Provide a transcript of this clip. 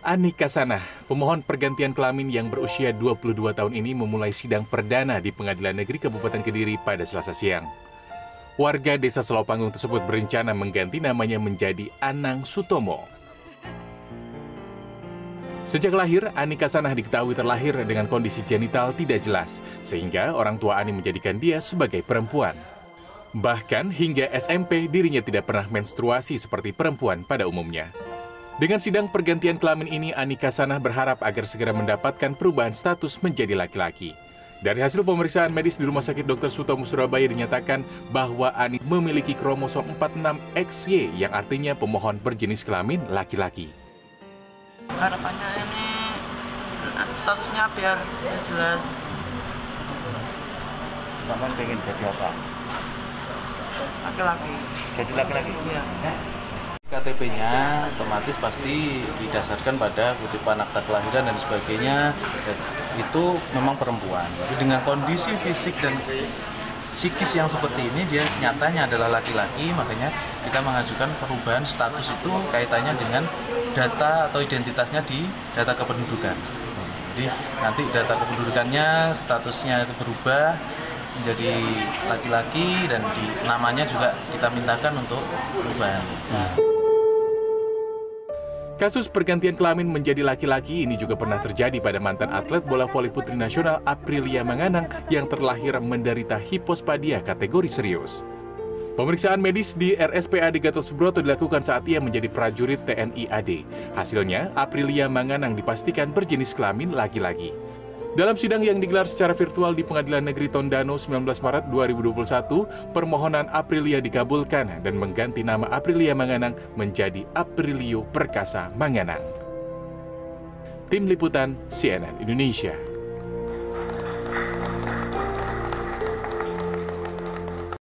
Anika Sanah, pemohon pergantian kelamin yang berusia 22 tahun ini memulai sidang perdana di Pengadilan Negeri Kabupaten Kediri pada selasa siang. Warga desa Selopanggung tersebut berencana mengganti namanya menjadi Anang Sutomo. Sejak lahir, Anika Sanah diketahui terlahir dengan kondisi genital tidak jelas, sehingga orang tua Ani menjadikan dia sebagai perempuan. Bahkan hingga SMP dirinya tidak pernah menstruasi seperti perempuan pada umumnya. Dengan sidang pergantian kelamin ini, Anika Sanah berharap agar segera mendapatkan perubahan status menjadi laki-laki. Dari hasil pemeriksaan medis di Rumah Sakit Dr. Sutomo Surabaya dinyatakan bahwa Ani memiliki kromosom 46XY yang artinya pemohon berjenis kelamin laki-laki. Harapannya ini statusnya biar jelas. Kamu pengen jadi apa? Laki-laki. Jadi laki-laki? Iya. KTP-nya otomatis pasti didasarkan pada kutipan akta kelahiran dan sebagainya dan itu memang perempuan. Jadi dengan kondisi fisik dan psikis yang seperti ini dia nyatanya adalah laki-laki makanya kita mengajukan perubahan status itu kaitannya dengan data atau identitasnya di data kependudukan. Jadi nanti data kependudukannya statusnya itu berubah menjadi laki-laki dan di namanya juga kita mintakan untuk perubahan. Kasus pergantian kelamin menjadi laki-laki ini juga pernah terjadi pada mantan atlet bola voli putri nasional Aprilia Manganang yang terlahir menderita hipospadia kategori serius. Pemeriksaan medis di RSPAD Gatot Subroto dilakukan saat ia menjadi prajurit TNI AD. Hasilnya, Aprilia Manganang dipastikan berjenis kelamin laki-laki. Dalam sidang yang digelar secara virtual di Pengadilan Negeri Tondano 19 Maret 2021, permohonan Aprilia dikabulkan dan mengganti nama Aprilia Manganang menjadi Aprilio Perkasa Manganang. Tim Liputan CNN Indonesia